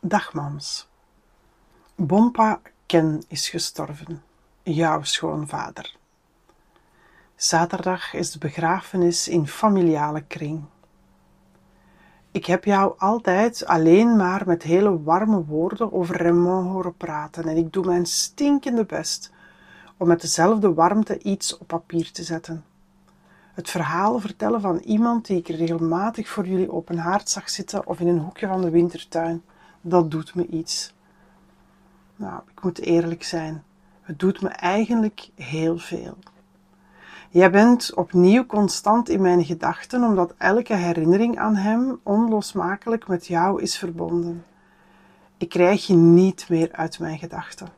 Dag mams. Bompa Ken is gestorven, jouw schoonvader. Zaterdag is de begrafenis in familiale kring. Ik heb jou altijd alleen maar met hele warme woorden over Raymond horen praten en ik doe mijn stinkende best om met dezelfde warmte iets op papier te zetten. Het verhaal vertellen van iemand die ik regelmatig voor jullie open haard zag zitten of in een hoekje van de wintertuin dat doet me iets. Nou, ik moet eerlijk zijn, het doet me eigenlijk heel veel. Jij bent opnieuw constant in mijn gedachten, omdat elke herinnering aan hem onlosmakelijk met jou is verbonden. Ik krijg je niet meer uit mijn gedachten.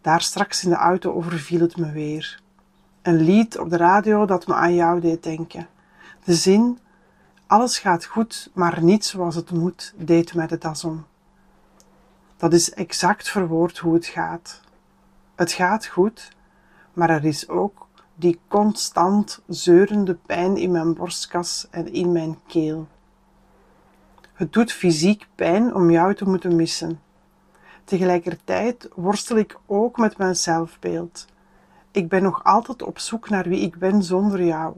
Daar straks in de auto overviel het me weer. Een lied op de radio dat me aan jou deed denken. De zin alles gaat goed, maar niet zoals het moet, deed mij de das om. Dat is exact verwoord hoe het gaat. Het gaat goed, maar er is ook die constant zeurende pijn in mijn borstkas en in mijn keel. Het doet fysiek pijn om jou te moeten missen. Tegelijkertijd worstel ik ook met mijn zelfbeeld. Ik ben nog altijd op zoek naar wie ik ben zonder jou.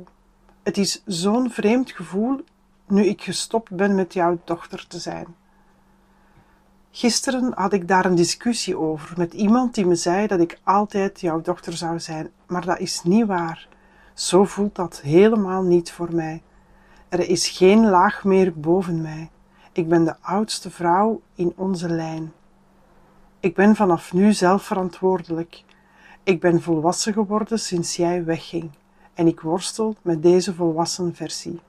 Het is zo'n vreemd gevoel nu ik gestopt ben met jouw dochter te zijn. Gisteren had ik daar een discussie over met iemand die me zei dat ik altijd jouw dochter zou zijn, maar dat is niet waar. Zo voelt dat helemaal niet voor mij. Er is geen laag meer boven mij. Ik ben de oudste vrouw in onze lijn. Ik ben vanaf nu zelf verantwoordelijk. Ik ben volwassen geworden sinds jij wegging en ik worstel met deze volwassen versie.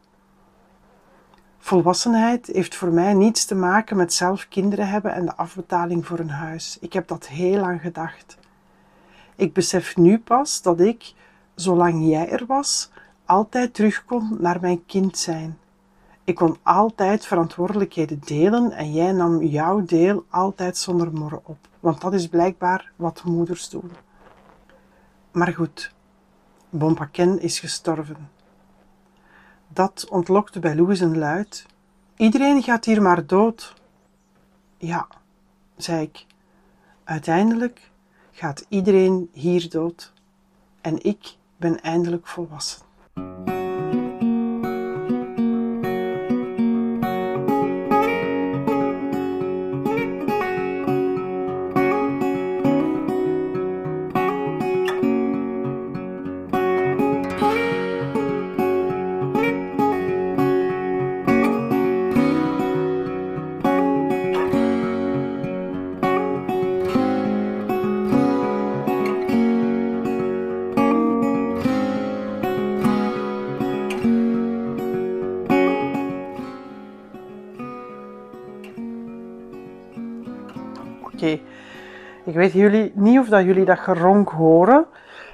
Volwassenheid heeft voor mij niets te maken met zelf kinderen hebben en de afbetaling voor een huis. Ik heb dat heel lang gedacht. Ik besef nu pas dat ik, zolang jij er was, altijd terug kon naar mijn kind zijn. Ik kon altijd verantwoordelijkheden delen en jij nam jouw deel altijd zonder morren op, want dat is blijkbaar wat moeders doen. Maar goed, Bompaken is gestorven. Dat ontlokte bij Louis een luid. Iedereen gaat hier maar dood. Ja, zei ik. Uiteindelijk gaat iedereen hier dood. En ik ben eindelijk volwassen. Ik weet jullie, niet of dat jullie dat geronk horen,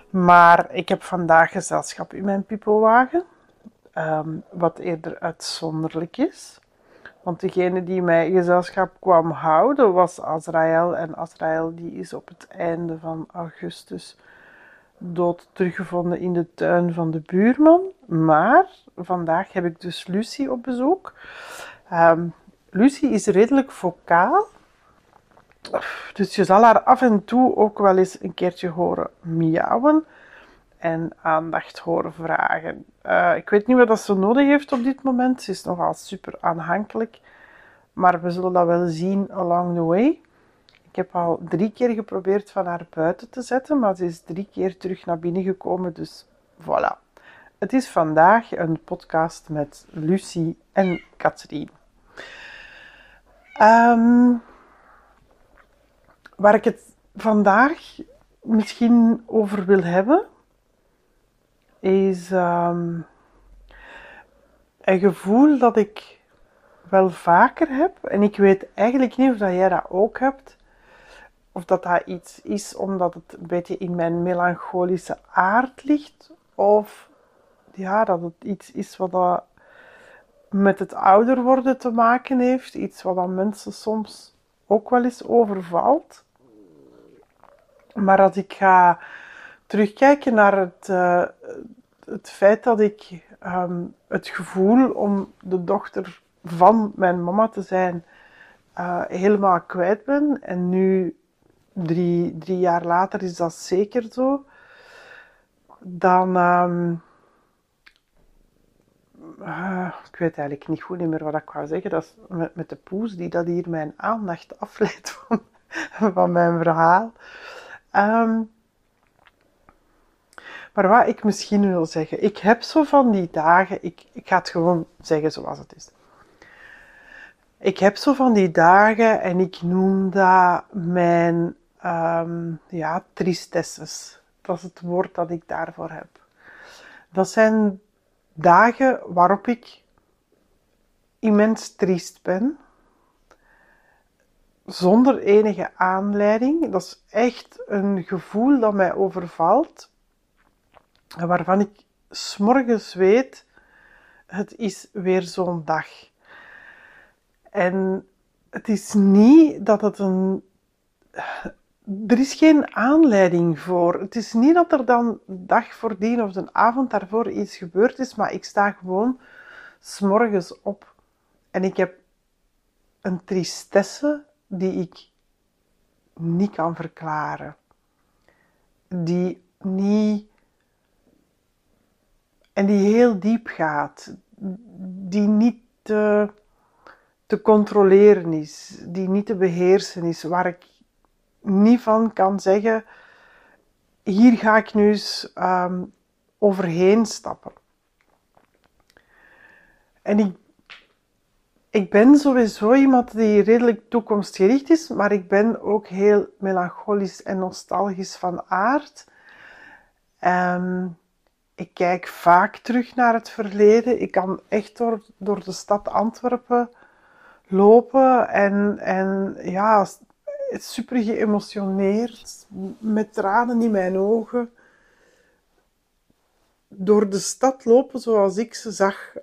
maar ik heb vandaag gezelschap in mijn pipowagen, um, wat eerder uitzonderlijk is. Want degene die mij gezelschap kwam houden was Azrael. En Azrael die is op het einde van augustus dood teruggevonden in de tuin van de buurman. Maar vandaag heb ik dus Lucie op bezoek. Um, Lucie is redelijk vocaal. Dus je zal haar af en toe ook wel eens een keertje horen miauwen en aandacht horen vragen. Uh, ik weet niet wat dat ze nodig heeft op dit moment. Ze is nogal super aanhankelijk. Maar we zullen dat wel zien along the way. Ik heb al drie keer geprobeerd van haar buiten te zetten, maar ze is drie keer terug naar binnen gekomen. Dus voilà. Het is vandaag een podcast met Lucie en Katrien. Um, waar ik het vandaag misschien over wil hebben, is um, een gevoel dat ik wel vaker heb. En ik weet eigenlijk niet of dat jij dat ook hebt. Of dat dat iets is omdat het een beetje in mijn melancholische aard ligt. Of ja, dat het iets is wat dat met het ouder worden te maken heeft. Iets wat dan mensen soms ook wel eens overvalt. Maar als ik ga terugkijken naar het, uh, het feit dat ik um, het gevoel om de dochter van mijn mama te zijn uh, helemaal kwijt ben. En nu, drie, drie jaar later, is dat zeker zo. Dan. Um, uh, ik weet eigenlijk niet goed meer wat ik wou zeggen. Dat is met, met de poes die dat hier mijn aandacht afleidt van, van mijn verhaal. Um, maar wat ik misschien wil zeggen, ik heb zo van die dagen, ik, ik ga het gewoon zeggen zoals het is. Ik heb zo van die dagen en ik noem dat mijn um, ja, tristesses. Dat is het woord dat ik daarvoor heb. Dat zijn dagen waarop ik immens triest ben. Zonder enige aanleiding. Dat is echt een gevoel dat mij overvalt. Waarvan ik s'morgens weet, het is weer zo'n dag. En het is niet dat het een. Er is geen aanleiding voor. Het is niet dat er dan dag voordien of de avond daarvoor iets gebeurd is, maar ik sta gewoon s'morgens op en ik heb een tristesse die ik niet kan verklaren. Die niet. En die heel diep gaat. Die niet te te controleren is, die niet te beheersen is, waar ik niet van kan zeggen, hier ga ik nu eens ehm, overheen stappen. En ik, ik ben sowieso iemand die redelijk toekomstgericht is, maar ik ben ook heel melancholisch en nostalgisch van aard. Um, ik kijk vaak terug naar het verleden. Ik kan echt door, door de stad Antwerpen lopen en, en ja, super geëmotioneerd, met tranen in mijn ogen, door de stad lopen zoals ik ze zag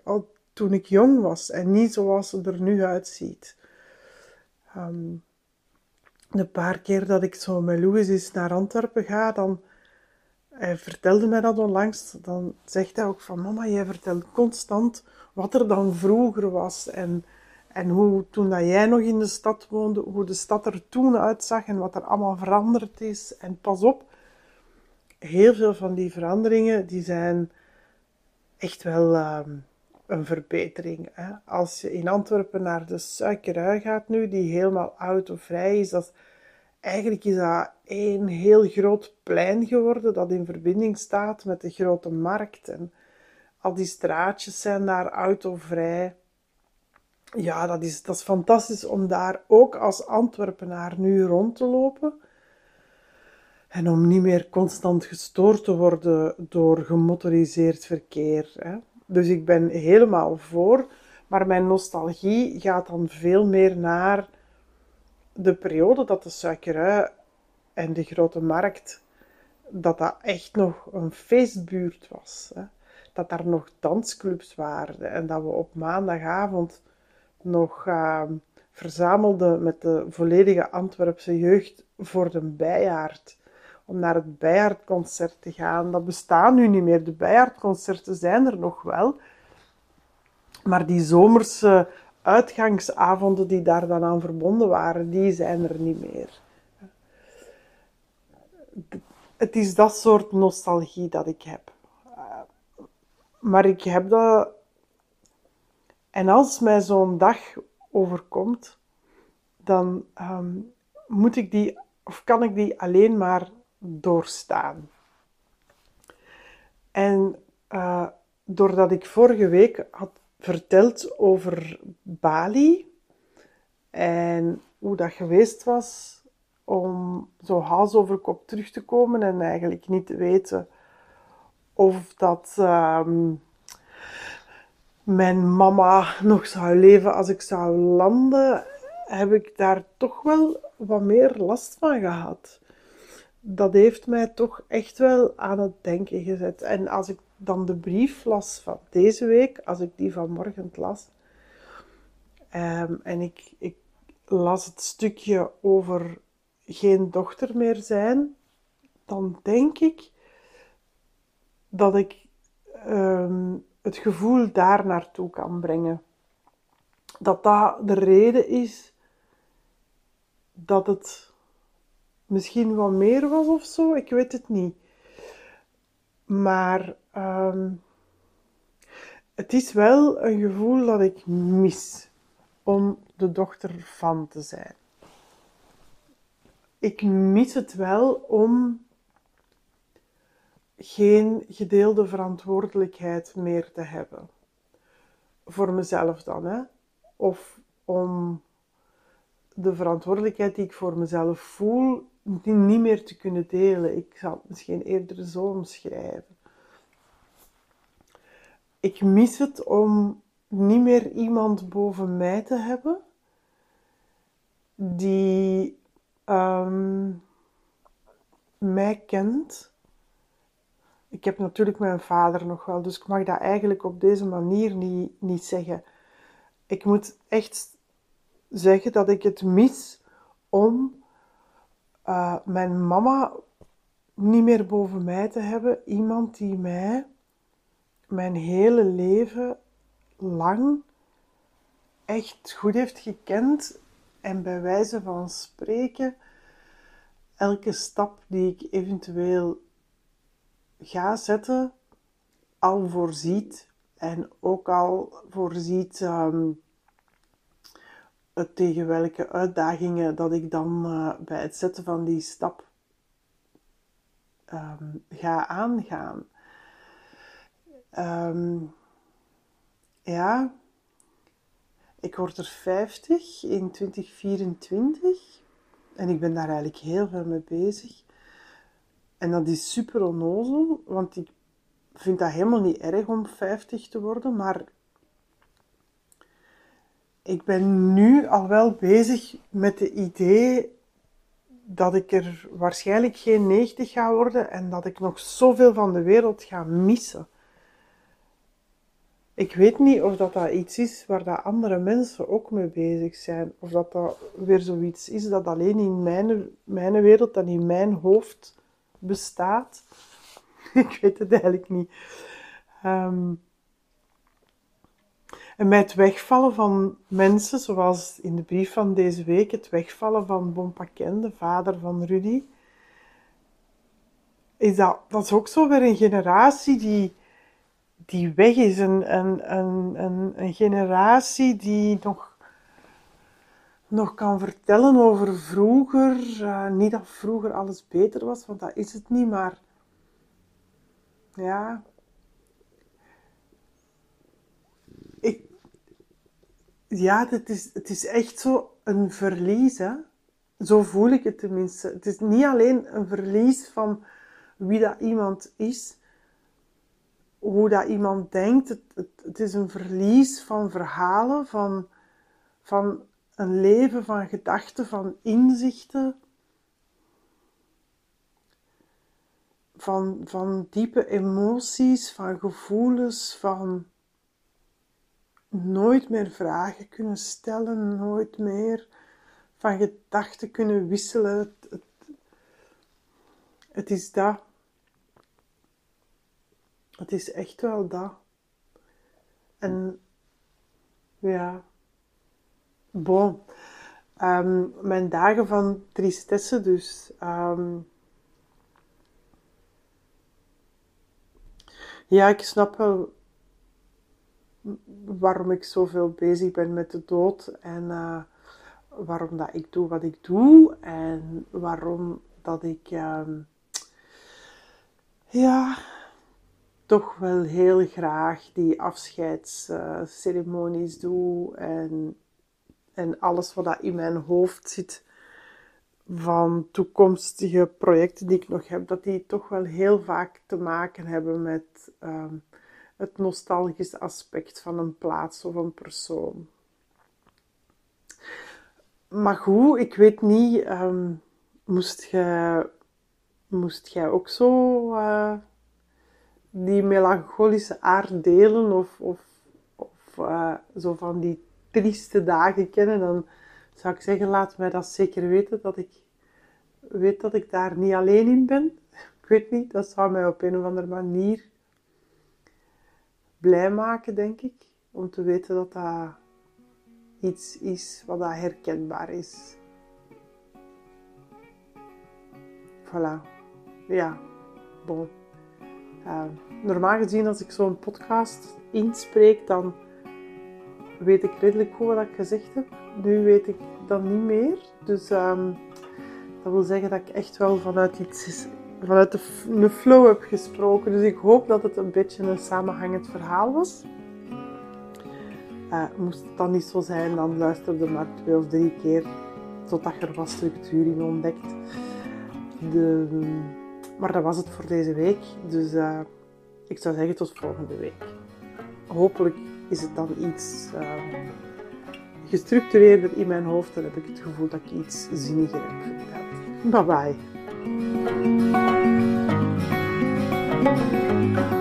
toen ik jong was en niet zoals ze er nu uitziet. Um, de paar keer dat ik zo met Louis eens naar Antwerpen ga, dan hij vertelde mij dat onlangs, dan zegt hij ook van mama, jij vertelt constant wat er dan vroeger was en en hoe toen dat jij nog in de stad woonde, hoe de stad er toen uitzag en wat er allemaal veranderd is. En pas op, heel veel van die veranderingen die zijn echt wel ehm, een verbetering. Hè? Als je in Antwerpen naar de suikerui gaat nu, die helemaal autovrij is, dat eigenlijk is dat één heel groot plein geworden dat in verbinding staat met de grote markt. En al die straatjes zijn daar autovrij ja, dat is, dat is fantastisch om daar ook als Antwerpenaar nu rond te lopen. En om niet meer constant gestoord te worden door gemotoriseerd verkeer. Hè. Dus ik ben helemaal voor, maar mijn nostalgie gaat dan veel meer naar de periode dat de suikerui en de grote markt, dat dat echt nog een feestbuurt was. Hè. Dat daar nog dansclubs waren en dat we op maandagavond nog uh, verzamelde met de volledige Antwerpse jeugd voor de Bijaard. Om naar het Bijaardconcert te gaan. Dat bestaat nu niet meer. De Bijaardconcerten zijn er nog wel. Maar die zomerse uitgangsavonden die daar dan aan verbonden waren, die zijn er niet meer. Het is dat soort nostalgie dat ik heb. Maar ik heb dat en als mij zo'n dag overkomt, dan ehm, moet ik die, of kan ik die alleen maar doorstaan. En uh, doordat ik vorige week had verteld over Bali en hoe dat geweest was om zo hals over kop terug te komen en eigenlijk niet te weten of dat. Ehm, mijn mama nog zou leven als ik zou landen, heb ik daar toch wel wat meer last van gehad. Dat heeft mij toch echt wel aan het denken gezet. En als ik dan de brief las van deze week, als ik die vanmorgen las, um, en ik, ik las het stukje over geen dochter meer zijn, dan denk ik dat ik um, het gevoel daar naartoe kan brengen. Dat dat de reden is dat het misschien wat meer was of zo. Ik weet het niet. Maar ehm, het is wel een gevoel dat ik mis om de dochter van te zijn. Ik mis het wel om geen gedeelde verantwoordelijkheid meer te hebben. Voor mezelf dan, hè? Of om de verantwoordelijkheid die ik voor mezelf voel niet meer te kunnen delen. Ik het misschien eerder zo omschrijven. Ik mis het om niet meer iemand boven mij te hebben die um, mij kent. Ik heb natuurlijk mijn vader nog wel, dus ik mag dat eigenlijk op deze manier niet, niet zeggen. Ik moet echt zeggen dat ik het mis om uh, mijn mama niet meer boven mij te hebben. Iemand die mij mijn hele leven lang echt goed heeft gekend en bij wijze van spreken elke stap die ik eventueel ga zetten al voorziet en ook al voorziet um, tegen welke uitdagingen dat ik dan uh, bij het zetten van die stap um, ga aangaan. Um, ja, ik word er 50 in 2024 en ik ben daar eigenlijk heel veel mee bezig. En dat is super onnozel, want ik vind dat helemaal niet erg om 50 te worden, maar ik ben nu al wel bezig met het idee dat ik er waarschijnlijk geen 90 ga worden en dat ik nog zoveel van de wereld ga missen. Ik weet niet of dat, dat iets is waar dat andere mensen ook mee bezig zijn. Of dat dat weer zoiets is dat alleen in mijn, mijn wereld en in mijn hoofd bestaat. ik weet het eigenlijk niet. Um, en met het wegvallen van mensen, zoals in de brief van deze week, het wegvallen van Bonpaquin, de vader van Rudy, is dat, dat is ook zo weer een generatie die, die weg is. Een, een, een, een, generatie die nog, nog kan vertellen over vroeger. Uh, niet dat vroeger alles beter was, want dat is het niet, maar ja, ja, het is, het is echt zo een verlies. Hè? Zo voel ik het tenminste. Het is niet alleen een verlies van wie dat iemand is, hoe dat iemand denkt. Het, het, is een verlies van verhalen, van, van een leven van gedachten, van inzichten. Van, van diepe emoties, van gevoelens, van nooit meer vragen kunnen stellen, nooit meer van gedachten kunnen wisselen. Het, het, is dat. Het is echt wel dat. En ja, bon. Um, mijn dagen van tristesse dus. Um, ja, ik snap wel waarom ik zoveel bezig ben met de dood en uh, waarom dat ik doe wat ik doe en waarom dat ik uh, ja, toch wel heel graag die afscheidsceremonies doe en, en alles wat dat in mijn hoofd zit van toekomstige projecten die ik nog heb, dat die toch wel heel vaak te maken hebben met uh, het nostalgische aspect van een plaats of een persoon. Maar goed, ik weet niet, um, moest jij moest jij ook zo uh, die melancholische aard delen of, of, of uh, zo van die trieste dagen kennen, dan zou ik zeggen, laat mij dat zeker weten, dat ik weet dat ik daar niet alleen in ben. Ik weet niet, dat zou mij op een of andere manier blij maken, denk ik. Om te weten dat dat iets is wat dat herkenbaar is. voilà. Ja, bon. Uh, normaal gezien, als ik zo'n podcast inspreek, dan weet ik redelijk goed wat ik gezegd heb. Nu weet ik dat niet meer. Dus um, dat wil zeggen dat ik echt wel vanuit iets vanuit de, flow heb gesproken. Dus ik hoop dat het een beetje een samenhangend verhaal was. Uh, moest het dan niet zo zijn, dan luisterde maar twee of drie keer totdat je er wat structuur in ontdekt. De, maar dat was het voor deze week. Dus uh, ik zou zeggen tot volgende week. Hopelijk is het dan iets uh, gestructureerder in mijn hoofd. Dan heb ik het gevoel dat ik iets zinniger heb verteld. Bye bye. Thank you.